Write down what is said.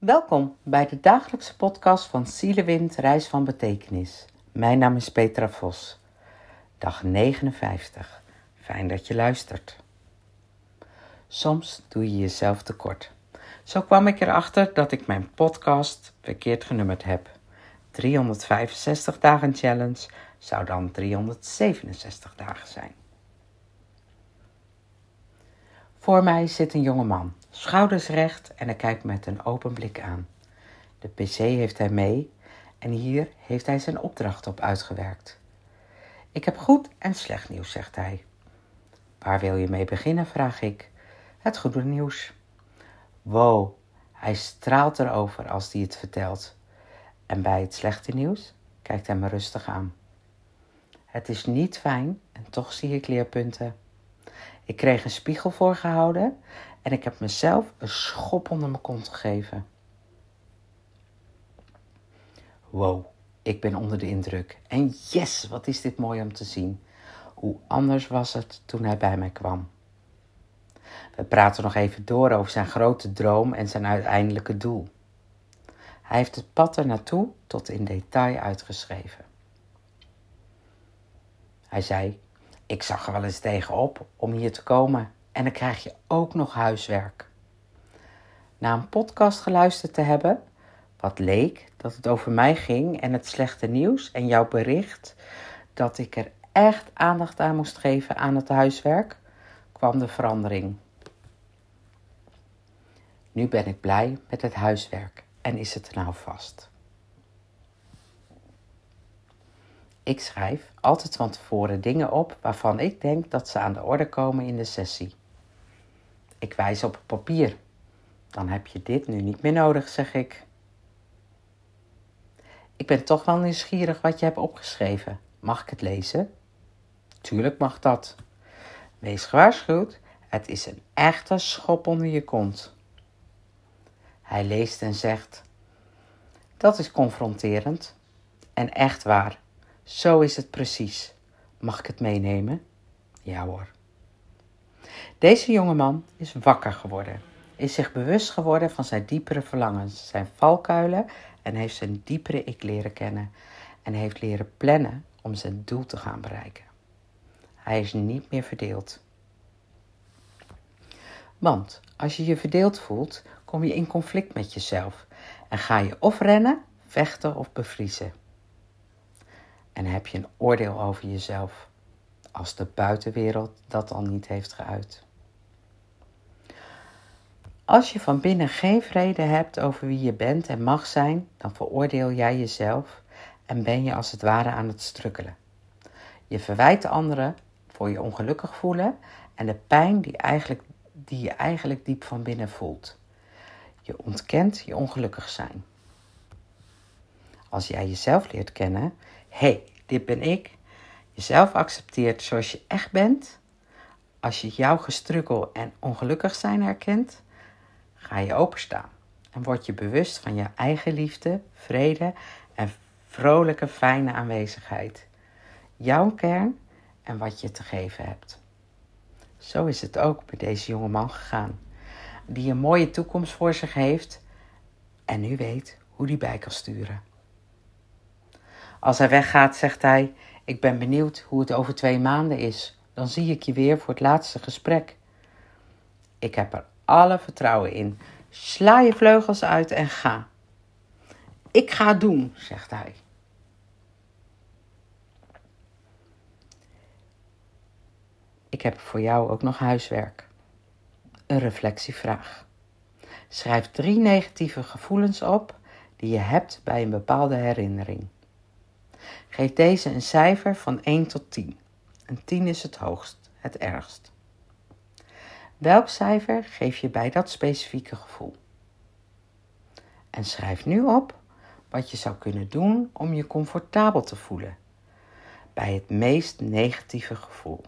Welkom bij de dagelijkse podcast van Zielewind Reis van Betekenis. Mijn naam is Petra Vos. Dag 59. Fijn dat je luistert. Soms doe je jezelf tekort. Zo kwam ik erachter dat ik mijn podcast verkeerd genummerd heb. 365 dagen challenge zou dan 367 dagen zijn. Voor mij zit een jonge man, schouders recht en hij kijkt met een open blik aan. De pc heeft hij mee en hier heeft hij zijn opdracht op uitgewerkt. Ik heb goed en slecht nieuws, zegt hij. Waar wil je mee beginnen, vraag ik. Het goede nieuws. Wow, hij straalt erover als hij het vertelt. En bij het slechte nieuws kijkt hij me rustig aan. Het is niet fijn en toch zie ik leerpunten. Ik kreeg een spiegel voorgehouden en ik heb mezelf een schop onder mijn kont gegeven. Wow, ik ben onder de indruk. En yes, wat is dit mooi om te zien. Hoe anders was het toen hij bij mij kwam. We praten nog even door over zijn grote droom en zijn uiteindelijke doel. Hij heeft het pad er naartoe tot in detail uitgeschreven. Hij zei: Ik zag er wel eens tegenop om hier te komen en dan krijg je ook nog huiswerk. Na een podcast geluisterd te hebben, wat leek dat het over mij ging en het slechte nieuws en jouw bericht dat ik er echt aandacht aan moest geven aan het huiswerk, kwam de verandering. Nu ben ik blij met het huiswerk en is het nou vast. Ik schrijf altijd van tevoren dingen op waarvan ik denk dat ze aan de orde komen in de sessie. Ik wijs op het papier. Dan heb je dit nu niet meer nodig, zeg ik. Ik ben toch wel nieuwsgierig wat je hebt opgeschreven. Mag ik het lezen? Tuurlijk mag dat. Wees gewaarschuwd, het is een echte schop onder je kont. Hij leest en zegt: Dat is confronterend en echt waar. Zo is het precies. Mag ik het meenemen? Ja hoor. Deze jongeman is wakker geworden, is zich bewust geworden van zijn diepere verlangens, zijn valkuilen en heeft zijn diepere ik leren kennen en heeft leren plannen om zijn doel te gaan bereiken. Hij is niet meer verdeeld. Want als je je verdeeld voelt, kom je in conflict met jezelf en ga je of rennen, vechten of bevriezen. En heb je een oordeel over jezelf als de buitenwereld dat al niet heeft geuit. Als je van binnen geen vrede hebt over wie je bent en mag zijn, dan veroordeel jij jezelf en ben je als het ware aan het strukkelen. Je verwijt anderen voor je ongelukkig voelen en de pijn die, eigenlijk, die je eigenlijk diep van binnen voelt. Je ontkent je ongelukkig zijn. Als jij jezelf leert kennen, hey, dit ben ik, jezelf accepteert zoals je echt bent, als je jouw gestrukkel en ongelukkig zijn herkent, ga je openstaan en word je bewust van je eigen liefde, vrede en vrolijke, fijne aanwezigheid. Jouw kern en wat je te geven hebt. Zo is het ook bij deze jonge man gegaan, die een mooie toekomst voor zich heeft en nu weet hoe die bij kan sturen. Als hij weggaat, zegt hij: Ik ben benieuwd hoe het over twee maanden is. Dan zie ik je weer voor het laatste gesprek. Ik heb er alle vertrouwen in. Sla je vleugels uit en ga. Ik ga het doen, zegt hij. Ik heb voor jou ook nog huiswerk. Een reflectievraag. Schrijf drie negatieve gevoelens op die je hebt bij een bepaalde herinnering. Geef deze een cijfer van 1 tot 10. Een 10 is het hoogst, het ergst. Welk cijfer geef je bij dat specifieke gevoel? En schrijf nu op wat je zou kunnen doen om je comfortabel te voelen bij het meest negatieve gevoel.